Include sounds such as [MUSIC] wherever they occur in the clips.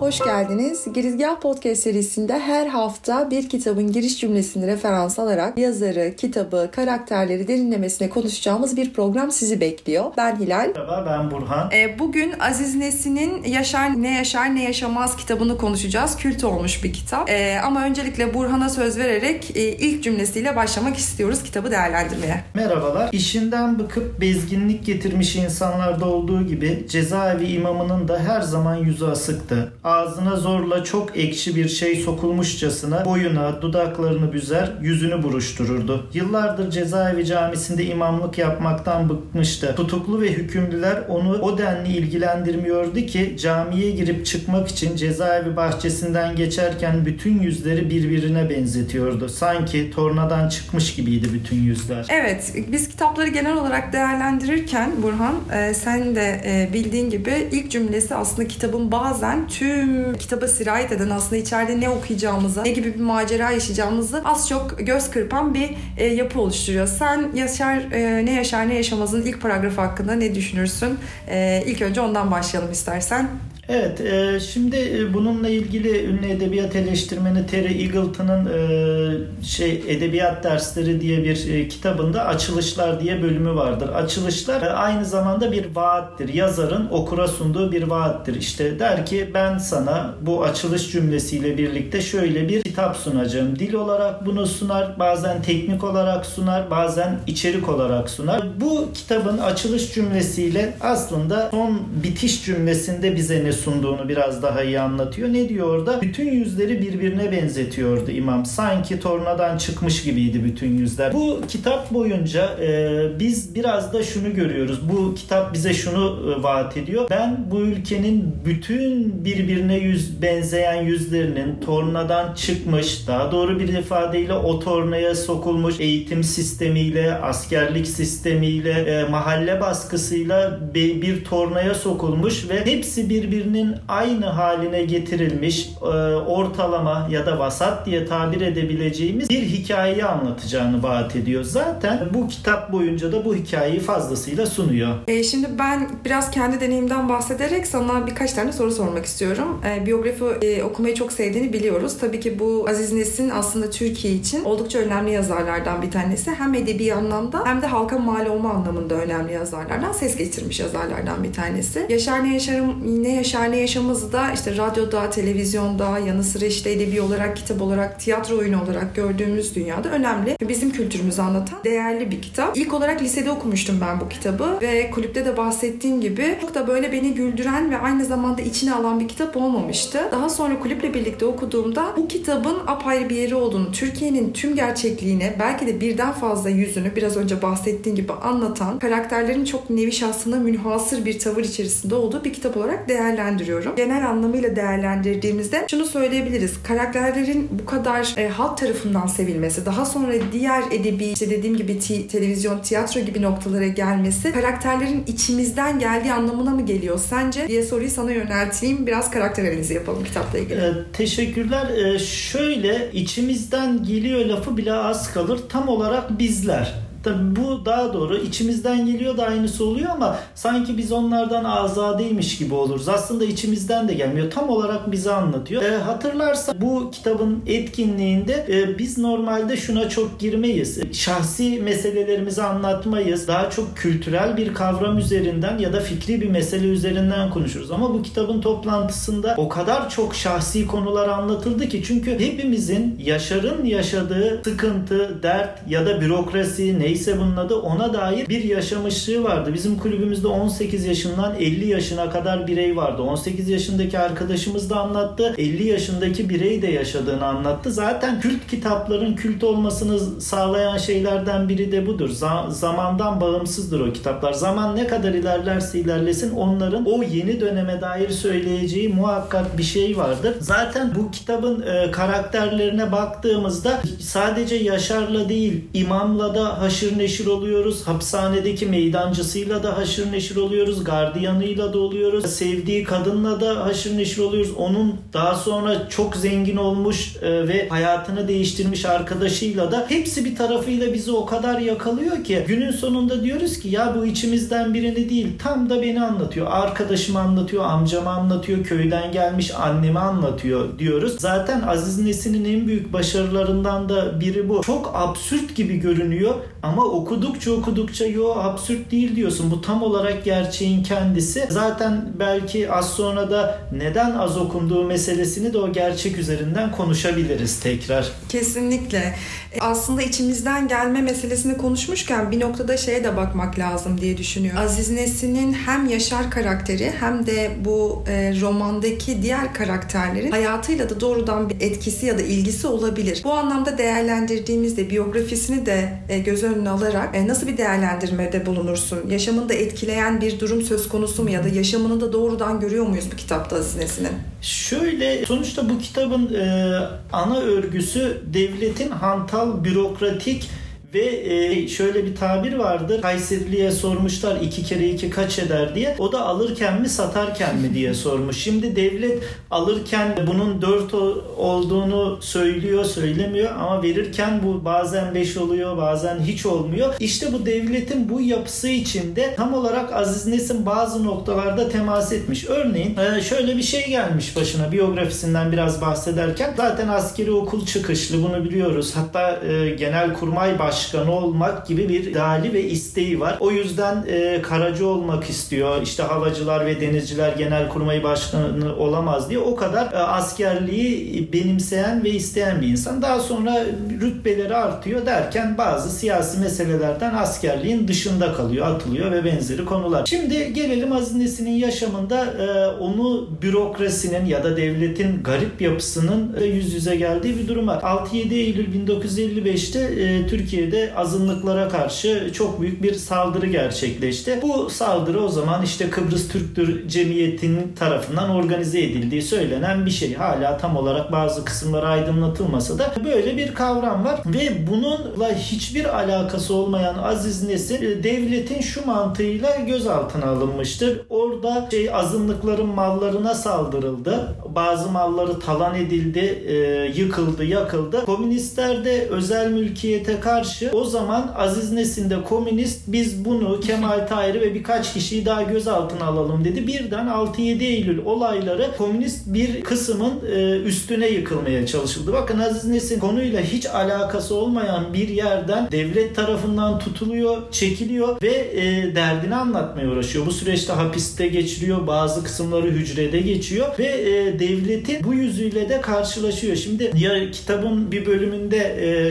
hoş geldiniz. Girizgah Podcast serisinde her hafta bir kitabın giriş cümlesini referans alarak yazarı, kitabı, karakterleri derinlemesine konuşacağımız bir program sizi bekliyor. Ben Hilal. Merhaba ben Burhan. Ee, bugün Aziz Nesin'in Yaşar Ne Yaşar Ne Yaşamaz kitabını konuşacağız. Kült olmuş bir kitap. Ee, ama öncelikle Burhan'a söz vererek e, ilk cümlesiyle başlamak istiyoruz kitabı değerlendirmeye. Merhabalar. İşinden bıkıp bezginlik getirmiş insanlarda olduğu gibi cezaevi imamının da her zaman yüzü asıktı. Ağzına zorla çok ekşi bir şey sokulmuşçasına boyuna, dudaklarını büzer, yüzünü buruştururdu. Yıllardır cezaevi camisinde imamlık yapmaktan bıkmıştı. Tutuklu ve hükümlüler onu o denli ilgilendirmiyordu ki camiye girip çıkmak için cezaevi bahçesinden geçerken bütün yüzleri birbirine benzetiyordu. Sanki tornadan çıkmış gibiydi bütün yüzler. Evet, biz kitapları genel olarak değerlendirirken Burhan, e, sen de e, bildiğin gibi ilk cümlesi aslında kitabın bazen tüm kitaba sirayet eden aslında içeride ne okuyacağımızı, ne gibi bir macera yaşayacağımızı az çok göz kırpan bir e, yapı oluşturuyor. Sen Yaşar e, ne yaşar ne yaşamazın ilk paragrafı hakkında ne düşünürsün? E, ilk önce ondan başlayalım istersen. Evet, e, şimdi e, bununla ilgili ünlü edebiyat eleştirmeni Terry Eagleton'ın e, şey edebiyat dersleri diye bir e, kitabında Açılışlar diye bölümü vardır. Açılışlar e, aynı zamanda bir vaattir. Yazarın okura sunduğu bir vaattir. İşte der ki ben sana bu açılış cümlesiyle birlikte şöyle bir kitap sunacağım. Dil olarak bunu sunar, bazen teknik olarak sunar, bazen içerik olarak sunar. Bu kitabın açılış cümlesiyle aslında son bitiş cümlesinde bize ne sunduğunu biraz daha iyi anlatıyor. Ne diyor orada? Bütün yüzleri birbirine benzetiyordu imam. Sanki tornadan çıkmış gibiydi bütün yüzler. Bu kitap boyunca e, biz biraz da şunu görüyoruz. Bu kitap bize şunu e, vaat ediyor. Ben bu ülkenin bütün birbirine yüz benzeyen yüzlerinin tornadan çıkmış, daha doğru bir ifadeyle o tornaya sokulmuş eğitim sistemiyle, askerlik sistemiyle, e, mahalle baskısıyla bir tornaya sokulmuş ve hepsi birbirine birbirinin aynı haline getirilmiş e, ortalama ya da vasat diye tabir edebileceğimiz bir hikayeyi anlatacağını vaat ediyor. Zaten bu kitap boyunca da bu hikayeyi fazlasıyla sunuyor. E, şimdi ben biraz kendi deneyimden bahsederek sana birkaç tane soru sormak istiyorum. E, biyografi e, okumayı çok sevdiğini biliyoruz. Tabii ki bu Aziz Nesin aslında Türkiye için oldukça önemli yazarlardan bir tanesi. Hem edebi anlamda hem de halka mal olma anlamında önemli yazarlardan. Ses getirmiş yazarlardan bir tanesi. Yaşar ne yaşarım ne yaşar ne yaşamımızı da işte radyoda, televizyonda, yanı sıra işte edebi olarak, kitap olarak, tiyatro oyunu olarak gördüğümüz dünyada önemli. Bizim kültürümüzü anlatan değerli bir kitap. İlk olarak lisede okumuştum ben bu kitabı ve kulüpte de bahsettiğim gibi çok da böyle beni güldüren ve aynı zamanda içine alan bir kitap olmamıştı. Daha sonra kulüple birlikte okuduğumda bu kitabın apayrı bir yeri olduğunu, Türkiye'nin tüm gerçekliğini, belki de birden fazla yüzünü biraz önce bahsettiğim gibi anlatan, karakterlerin çok nevi şahsına münhasır bir tavır içerisinde olduğu bir kitap olarak değerlendiriyorum. Genel anlamıyla değerlendirdiğimizde şunu söyleyebiliriz. Karakterlerin bu kadar e, halk tarafından sevilmesi, daha sonra diğer edebi, işte dediğim gibi ti- televizyon, tiyatro gibi noktalara gelmesi karakterlerin içimizden geldiği anlamına mı geliyor sence diye soruyu sana yönelteyim. Biraz karakter analizi yapalım kitapla ilgili. Ee, teşekkürler. Ee, şöyle içimizden geliyor lafı bile az kalır. Tam olarak bizler. Tabii bu daha doğru. içimizden geliyor da aynısı oluyor ama sanki biz onlardan azadeymiş gibi oluruz. Aslında içimizden de gelmiyor. Tam olarak bize anlatıyor. E, hatırlarsa bu kitabın etkinliğinde e, biz normalde şuna çok girmeyiz. Şahsi meselelerimizi anlatmayız. Daha çok kültürel bir kavram üzerinden ya da fikri bir mesele üzerinden konuşuruz. Ama bu kitabın toplantısında o kadar çok şahsi konular anlatıldı ki çünkü hepimizin Yaşar'ın yaşadığı sıkıntı, dert ya da bürokrasi ne neyse bunun adı ona dair bir yaşamışlığı vardı. Bizim kulübümüzde 18 yaşından 50 yaşına kadar birey vardı. 18 yaşındaki arkadaşımız da anlattı. 50 yaşındaki birey de yaşadığını anlattı. Zaten kült kitapların kült olmasını sağlayan şeylerden biri de budur. Z- zamandan bağımsızdır o kitaplar. Zaman ne kadar ilerlerse ilerlesin onların o yeni döneme dair söyleyeceği muhakkak bir şey vardır. Zaten bu kitabın e, karakterlerine baktığımızda sadece Yaşar'la değil İmam'la da haşır haşır neşir oluyoruz. Hapishanedeki meydancısıyla da haşır neşir oluyoruz. Gardiyanıyla da oluyoruz. Sevdiği kadınla da haşır neşir oluyoruz. Onun daha sonra çok zengin olmuş e, ve hayatını değiştirmiş arkadaşıyla da hepsi bir tarafıyla bizi o kadar yakalıyor ki günün sonunda diyoruz ki ya bu içimizden birini değil tam da beni anlatıyor. Arkadaşımı anlatıyor, amcamı anlatıyor, köyden gelmiş annemi anlatıyor diyoruz. Zaten Aziz Nesin'in en büyük başarılarından da biri bu. Çok absürt gibi görünüyor ama okudukça okudukça yo absürt değil diyorsun. Bu tam olarak gerçeğin kendisi. Zaten belki az sonra da neden az okunduğu meselesini de o gerçek üzerinden konuşabiliriz tekrar. Kesinlikle. Aslında içimizden gelme meselesini konuşmuşken bir noktada şeye de bakmak lazım diye düşünüyorum. Aziz Nesin'in hem Yaşar karakteri hem de bu e, romandaki diğer karakterlerin hayatıyla da doğrudan bir etkisi ya da ilgisi olabilir. Bu anlamda değerlendirdiğimizde biyografisini de e, göz önüne alarak e, nasıl bir değerlendirmede bulunursun? Yaşamını da etkileyen bir durum söz konusu mu ya da yaşamını da doğrudan görüyor muyuz bu kitapta Aziz Nesin'in? Şöyle sonuçta bu kitabın e, ana örgüsü devletin hantal bürokratik ve e, şöyle bir tabir vardır. Kayserili'ye sormuşlar iki kere iki kaç eder diye. O da alırken mi satarken mi diye sormuş. Şimdi devlet alırken bunun dört olduğunu söylüyor, söylemiyor ama verirken bu bazen beş oluyor, bazen hiç olmuyor. İşte bu devletin bu yapısı içinde tam olarak Aziz Nesin bazı noktalarda temas etmiş. Örneğin e, şöyle bir şey gelmiş başına biyografisinden biraz bahsederken zaten askeri okul çıkışlı bunu biliyoruz. Hatta e, genel kurmay baş başkanı olmak gibi bir ideali ve isteği var. O yüzden e, karacı olmak istiyor. İşte havacılar ve denizciler genel kurmayı başkanı olamaz diye o kadar e, askerliği benimseyen ve isteyen bir insan. Daha sonra rütbeleri artıyor derken bazı siyasi meselelerden askerliğin dışında kalıyor, atılıyor ve benzeri konular. Şimdi gelelim Aziz yaşamında e, onu bürokrasinin ya da devletin garip yapısının e, yüz yüze geldiği bir durum var. 6-7 Eylül 1955'te e, Türkiye'de Türkiye'de azınlıklara karşı çok büyük bir saldırı gerçekleşti. Bu saldırı o zaman işte Kıbrıs Türktür Cemiyeti'nin tarafından organize edildiği söylenen bir şey. Hala tam olarak bazı kısımları aydınlatılmasa da böyle bir kavram var ve bununla hiçbir alakası olmayan Aziz Nesin e, devletin şu mantığıyla gözaltına alınmıştır. Orada şey azınlıkların mallarına saldırıldı. Bazı malları talan edildi, e, yıkıldı, yakıldı. Komünistler de özel mülkiyete karşı karşı o zaman Aziz Nesin de komünist biz bunu Kemal [LAUGHS] Tahir'i ve birkaç kişiyi daha gözaltına alalım dedi. Birden 6-7 Eylül olayları komünist bir kısmın e, üstüne yıkılmaya çalışıldı. Bakın Aziz Nesin konuyla hiç alakası olmayan bir yerden devlet tarafından tutuluyor, çekiliyor ve e, derdini anlatmaya uğraşıyor. Bu süreçte hapiste geçiriyor, bazı kısımları hücrede geçiyor ve e, devletin bu yüzüyle de karşılaşıyor. Şimdi ya kitabın bir bölümünde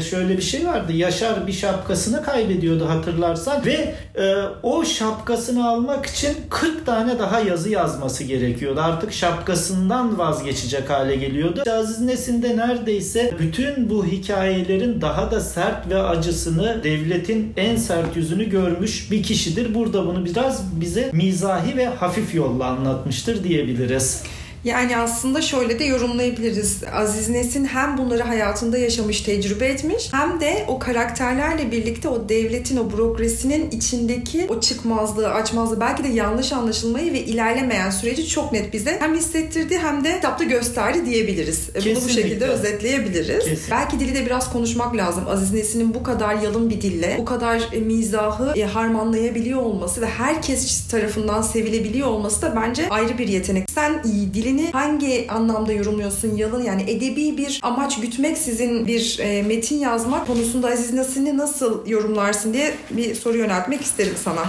şöyle bir şey vardı. Yaşar bir şapkasını kaybediyordu hatırlarsan ve e, o şapkasını almak için 40 tane daha yazı yazması gerekiyordu. Artık şapkasından vazgeçecek hale geliyordu. Aziz Nesin de neredeyse bütün bu hikayelerin daha da sert ve acısını devletin en sert yüzünü görmüş bir kişidir. Burada bunu biraz bize mizahi ve hafif yolla anlatmıştır diyebiliriz. Yani aslında şöyle de yorumlayabiliriz. Aziz Nesin hem bunları hayatında yaşamış, tecrübe etmiş hem de o karakterlerle birlikte o devletin, o bürokrasinin içindeki o çıkmazlığı, açmazlığı, belki de yanlış anlaşılmayı ve ilerlemeyen süreci çok net bize hem hissettirdi hem de kitapta gösterdi diyebiliriz. Kesinlikle. Bunu bu şekilde özetleyebiliriz. Kesinlikle. Belki dili de biraz konuşmak lazım. Aziz Nesin'in bu kadar yalın bir dille, bu kadar e, mizahı e, harmanlayabiliyor olması ve herkes tarafından sevilebiliyor olması da bence ayrı bir yetenek. Sen iyi dilin dilini hangi anlamda yorumluyorsun yalın yani edebi bir amaç gütmek sizin bir e, metin yazmak konusunda Aziz Nesin'i nasıl yorumlarsın diye bir soru yöneltmek isterim sana.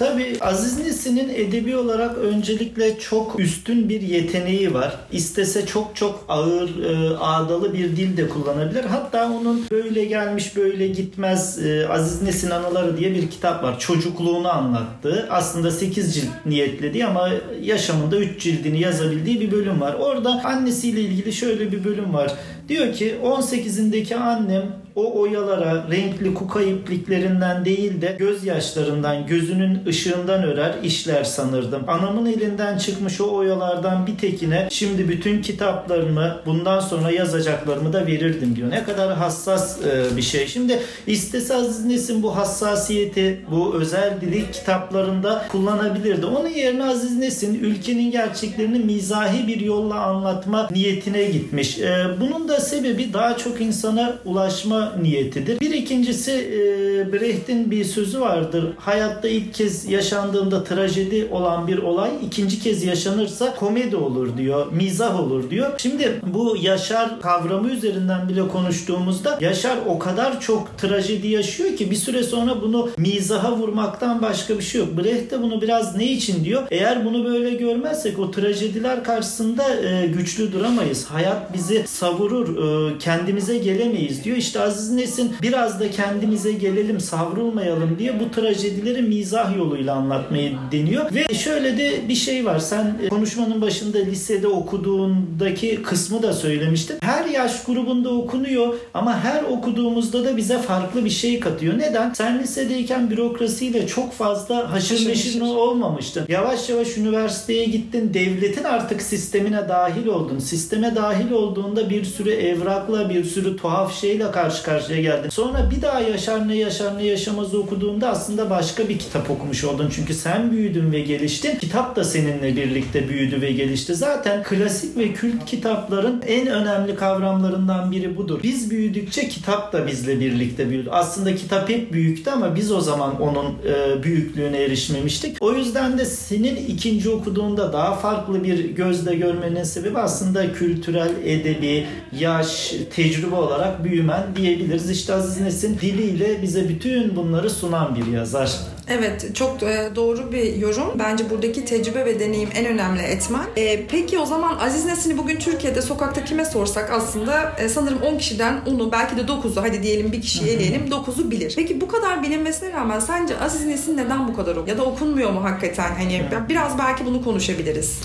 Tabi Aziz Nesin'in edebi olarak öncelikle çok üstün bir yeteneği var. İstese çok çok ağır, e, ağdalı bir dil de kullanabilir. Hatta onun böyle gelmiş böyle gitmez e, Aziz Nesin Anıları diye bir kitap var. Çocukluğunu anlattığı. Aslında 8 cilt niyetlediği ama yaşamında 3 cildini yazabildiği bir bölüm var. Orada annesiyle ilgili şöyle bir bölüm var Diyor ki 18'indeki annem o oyalara renkli kuka ipliklerinden değil de gözyaşlarından gözünün ışığından örer işler sanırdım. Anamın elinden çıkmış o oyalardan bir tekine şimdi bütün kitaplarımı bundan sonra yazacaklarımı da verirdim diyor. Ne kadar hassas e, bir şey. Şimdi istese Aziz Nesin bu hassasiyeti bu özel dili kitaplarında kullanabilirdi. Onun yerine Aziz Nesin ülkenin gerçeklerini mizahi bir yolla anlatma niyetine gitmiş. E, bunun da sebebi daha çok insana ulaşma niyetidir. Bir ikincisi e, Brecht'in bir sözü vardır. Hayatta ilk kez yaşandığında trajedi olan bir olay ikinci kez yaşanırsa komedi olur diyor. Mizah olur diyor. Şimdi bu Yaşar kavramı üzerinden bile konuştuğumuzda Yaşar o kadar çok trajedi yaşıyor ki bir süre sonra bunu mizaha vurmaktan başka bir şey yok. Brecht de bunu biraz ne için diyor? Eğer bunu böyle görmezsek o trajediler karşısında e, güçlü duramayız. Hayat bizi savurur. E, kendimize gelemeyiz diyor. İşte Aziz Nesin biraz da kendimize gelelim savrulmayalım diye bu trajedileri mizah yoluyla anlatmayı deniyor. Ve şöyle de bir şey var. Sen konuşmanın başında lisede okuduğundaki kısmı da söylemiştin. Her yaş grubunda okunuyor ama her okuduğumuzda da bize farklı bir şey katıyor. Neden? Sen lisedeyken bürokrasiyle çok fazla haşır neşir olmamıştın. Yavaş yavaş üniversiteye gittin. Devletin artık sistemine dahil oldun. Sisteme dahil olduğunda bir sürü evrakla, bir sürü tuhaf şeyle karşı karşıya geldin. Sonra bir daha Yaşar ne Yaşar ne Yaşamaz'ı okuduğunda aslında başka bir kitap okumuş oldun. Çünkü sen büyüdün ve geliştin. Kitap da seninle birlikte büyüdü ve gelişti. Zaten klasik ve kült kitapların en önemli kavramlarından biri budur. Biz büyüdükçe kitap da bizle birlikte büyüdü. Aslında kitap hep büyüktü ama biz o zaman onun e, büyüklüğüne erişmemiştik. O yüzden de senin ikinci okuduğunda daha farklı bir gözle görmenin sebebi aslında kültürel, edebi, yaş, tecrübe olarak büyümen diyebiliriz. İşte Aziz Nesin diliyle bize bütün bunları sunan bir yazar. Evet çok e, doğru bir yorum. Bence buradaki tecrübe ve deneyim en önemli etmen. E, peki o zaman Aziz Nesin'i bugün Türkiye'de sokakta kime sorsak aslında e, sanırım 10 kişiden 10'u belki de 9'u hadi diyelim bir kişiyi eleyelim 9'u bilir. Peki bu kadar bilinmesine rağmen sence Aziz Nesin neden bu kadar okuyor? Ya da okunmuyor mu hakikaten? Hani biraz belki bunu konuşabiliriz.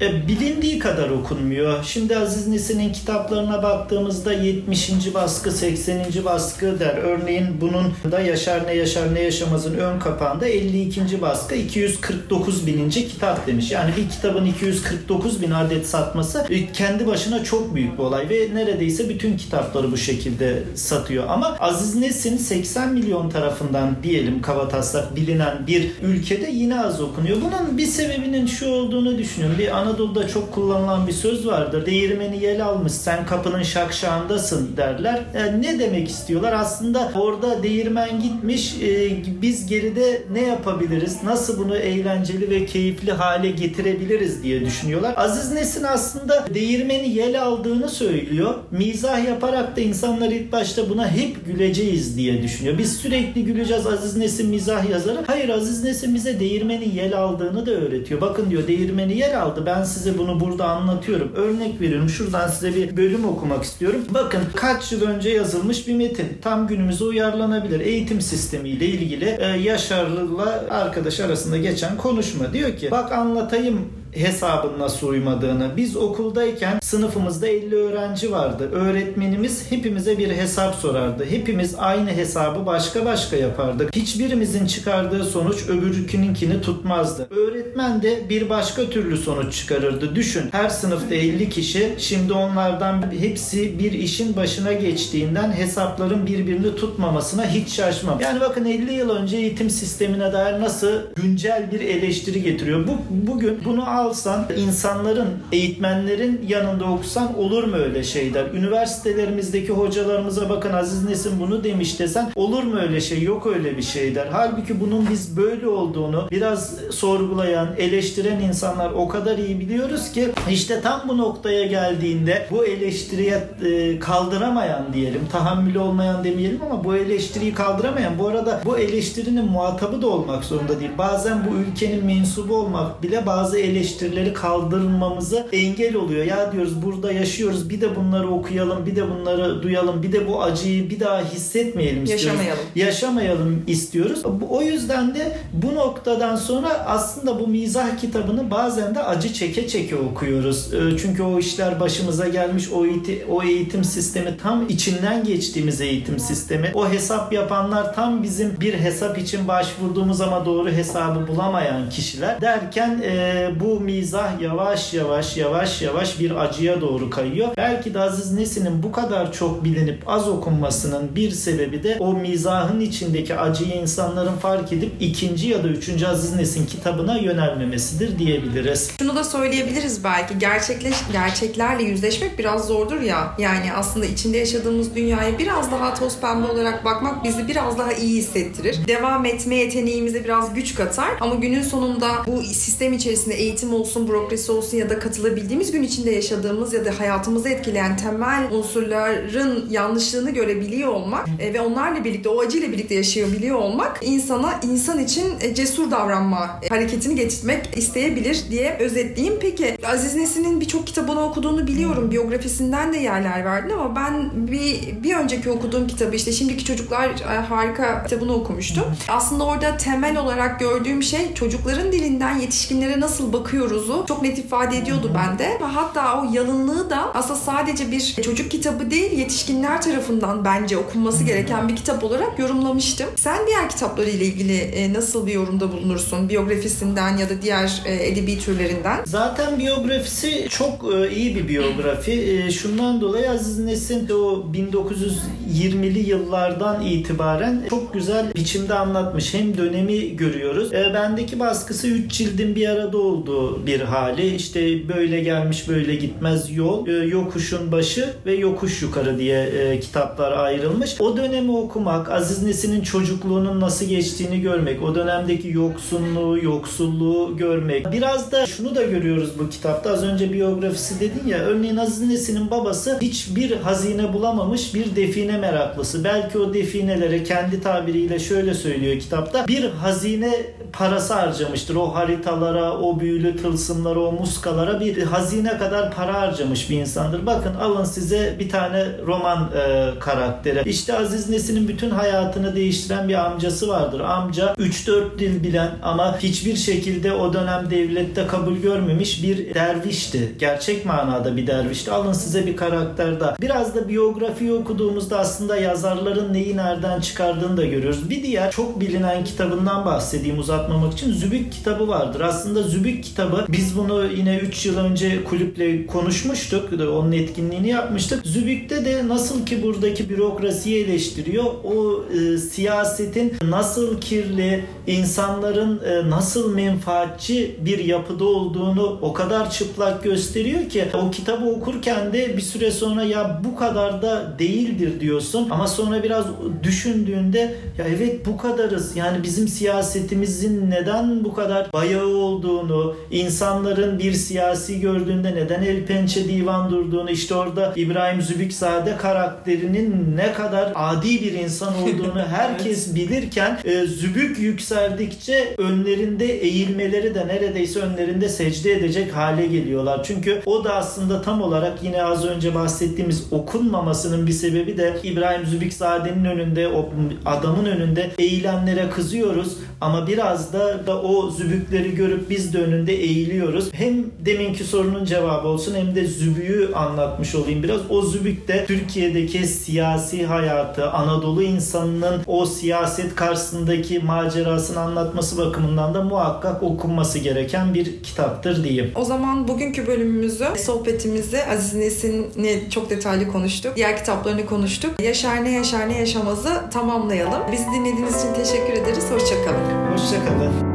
E, bilindiği kadar okunmuyor. Şimdi Aziz Nesin'in kitaplarına baktığımızda 70. baskı, 80. baskı der. Örneğin bunun da Yaşar Ne Yaşar Ne Yaşamaz'ın ön kapağında 52. baskı 249 bininci kitap demiş. Yani bir kitabın 249 bin adet satması e, kendi başına çok büyük bir olay ve neredeyse bütün kitapları bu şekilde satıyor. Ama Aziz Nesin 80 milyon tarafından diyelim kavataslak bilinen bir ülkede yine az okunuyor. Bunun bir sebebinin şu olduğunu düşünüyorum. Bir ana Anadolu'da çok kullanılan bir söz vardır. Değirmeni yel almış sen kapının şakşağındasın derler. Yani ne demek istiyorlar? Aslında orada değirmen gitmiş e, biz geride ne yapabiliriz? Nasıl bunu eğlenceli ve keyifli hale getirebiliriz diye düşünüyorlar. Aziz Nesin aslında değirmeni yel aldığını söylüyor. Mizah yaparak da insanlar ilk başta buna hep güleceğiz diye düşünüyor. Biz sürekli güleceğiz Aziz Nesin mizah yazarı. Hayır Aziz Nesin bize değirmeni yel aldığını da öğretiyor. Bakın diyor değirmeni yel aldı. Ben ben size bunu burada anlatıyorum. Örnek veriyorum. Şuradan size bir bölüm okumak istiyorum. Bakın kaç yıl önce yazılmış bir metin. Tam günümüze uyarlanabilir. Eğitim sistemiyle ilgili e, Yaşar'la arkadaş arasında geçen konuşma. Diyor ki bak anlatayım hesabın nasıl uymadığını. Biz okuldayken sınıfımızda 50 öğrenci vardı. Öğretmenimiz hepimize bir hesap sorardı. Hepimiz aynı hesabı başka başka yapardık. Hiçbirimizin çıkardığı sonuç öbürkününkini tutmazdı. Öğretmen de bir başka türlü sonuç çıkarırdı. Düşün her sınıfta 50 kişi şimdi onlardan hepsi bir işin başına geçtiğinden hesapların birbirini tutmamasına hiç şaşmam. Yani bakın 50 yıl önce eğitim sistemine dair nasıl güncel bir eleştiri getiriyor. Bu bugün bunu alsan insanların, eğitmenlerin yanında okusan olur mu öyle şeyler? Üniversitelerimizdeki hocalarımıza bakın Aziz Nesin bunu demiş desen olur mu öyle şey? Yok öyle bir şey der. Halbuki bunun biz böyle olduğunu biraz sorgulayan, eleştiren insanlar o kadar iyi biliyoruz ki işte tam bu noktaya geldiğinde bu eleştiriye e, kaldıramayan diyelim, tahammülü olmayan demeyelim ama bu eleştiriyi kaldıramayan bu arada bu eleştirinin muhatabı da olmak zorunda değil. Bazen bu ülkenin mensubu olmak bile bazı eleştiriler eleştirileri kaldırmamızı engel oluyor. Ya diyoruz burada yaşıyoruz bir de bunları okuyalım bir de bunları duyalım bir de bu acıyı bir daha hissetmeyelim istiyoruz. Yaşamayalım. Yaşamayalım istiyoruz. O yüzden de bu noktadan sonra aslında bu mizah kitabını bazen de acı çeke çeke okuyoruz. Ee, çünkü o işler başımıza gelmiş o eğitim, o eğitim sistemi tam içinden geçtiğimiz eğitim sistemi. O hesap yapanlar tam bizim bir hesap için başvurduğumuz ama doğru hesabı bulamayan kişiler derken e, bu mizah yavaş yavaş yavaş yavaş bir acıya doğru kayıyor. Belki de Aziz Nesin'in bu kadar çok bilinip az okunmasının bir sebebi de o mizahın içindeki acıyı insanların fark edip ikinci ya da üçüncü Aziz Nesin kitabına yönelmemesidir diyebiliriz. Şunu da söyleyebiliriz belki gerçekleş gerçeklerle yüzleşmek biraz zordur ya. Yani aslında içinde yaşadığımız dünyaya biraz daha toz pembe olarak bakmak bizi biraz daha iyi hissettirir. Devam etme yeteneğimize biraz güç katar ama günün sonunda bu sistem içerisinde eğitim olsun, bürokrasi olsun ya da katılabildiğimiz gün içinde yaşadığımız ya da hayatımızı etkileyen temel unsurların yanlışlığını görebiliyor olmak e, ve onlarla birlikte o acıyla birlikte yaşayabiliyor olmak insana insan için e, cesur davranma e, hareketini getirmek isteyebilir diye özetleyeyim. Peki Aziz Nesin'in birçok kitabını okuduğunu biliyorum. Biyografisinden de yerler verdin ama ben bir, bir önceki okuduğum kitabı işte Şimdiki Çocuklar e, harika kitabını okumuştum. Aslında orada temel olarak gördüğüm şey çocukların dilinden yetişkinlere nasıl bakıyoruzu çok net ifade ediyordu bende. Ve hatta o yalınlığı da aslında sadece bir çocuk kitabı değil yetişkinler tarafından bence okunması gereken bir kitap olarak yorumlamıştım. Sen diğer kitapları ile ilgili e, nasıl bir yorumda bulunursun? Biyografisinden ya da diğer e, edebi türlerinden? Zaten biyografisi çok iyi bir biyografi. Şundan dolayı Aziz Nesin o 1920'li yıllardan itibaren çok güzel biçimde anlatmış. Hem dönemi görüyoruz. E, bendeki baskısı 3 cildin bir arada olduğu bir hali. İşte böyle gelmiş böyle gitmez yol, e, yokuşun başı ve yokuş yukarı diye e, kitaplar ayrılmış. O dönemi okumak, Aziz Nesin'in çocukluğunun nasıl geçtiğini görmek, o dönemdeki yoksunluğu, yoksulluğu görmek. Biraz da şunu da görüyoruz bu kitapta. Az önce biyografisi dedin ya. Örneğin Aziz Nesin'in babası hiçbir hazine bulamamış bir define meraklısı. Belki o definelere kendi tabiriyle şöyle söylüyor kitapta. Bir hazine parası harcamıştır. O haritalara, o büyülü tılsımlara, o muskalara bir hazine kadar para harcamış bir insandır. Bakın alın size bir tane roman e, karakteri. İşte Aziz Nesin'in bütün hayatını değiştiren bir amcası vardır. Amca 3-4 dil bilen ama hiçbir şekilde o dönem devlette kabul görmemiş bir dervişti. Gerçek manada bir dervişti. Alın size bir karakter daha. Biraz da biyografiyi okuduğumuzda aslında yazarların neyi nereden çıkardığını da görüyoruz. Bir diğer çok bilinen kitabından bahsedeyim uzatmamak için. Zübük kitabı vardır. Aslında Zübük kitabı biz bunu yine 3 yıl önce kulüple konuşmuştuk. Onun etkinliğini yapmıştık. Zübük'te de nasıl ki buradaki bürokrasiyi eleştiriyor. O e, siyasetin nasıl kirli, insanların e, nasıl menfaatçi bir yapıda olduğunu o kadar çıplak gösteriyor ki o kitabı okurken de bir süre sonra ya bu kadar da değildir diyorsun ama sonra biraz düşündüğünde ya evet bu kadarız yani bizim siyasetimizin neden bu kadar bayağı olduğunu insanların bir siyasi gördüğünde neden el pençe divan durduğunu işte orada İbrahim Zübükzade karakterinin ne kadar adi bir insan olduğunu [LAUGHS] herkes bilirken e, Zübük yükseldikçe önlerinde eğilmeleri de neredeyse önlerinde secde edecek hale geliyorlar. Çünkü o da aslında tam olarak yine az önce bahsettiğimiz okunmamasının bir sebebi de İbrahim Zübükzade'nin önünde o adamın önünde eğilenlere kızıyoruz ama biraz da, da o zübükleri görüp biz de önünde eğiliyoruz. Hem deminki sorunun cevabı olsun hem de zübüğü anlatmış olayım biraz. O zübük de Türkiye'deki siyasi hayatı, Anadolu insanının o siyaset karşısındaki macerasını anlatması bakımından da muhakkak okunması gereken bir kitaptır diyeyim. O zaman bugünkü bölümümüzü, sohbetimizi Aziz Nesin'i çok detaylı konuştuk. Diğer kitaplarını konuştuk. Yaşar ne yaşar ne yaşamazı tamamlayalım. Bizi dinlediğiniz için teşekkür ederiz. Hoşçakalın. Hoşçakalın.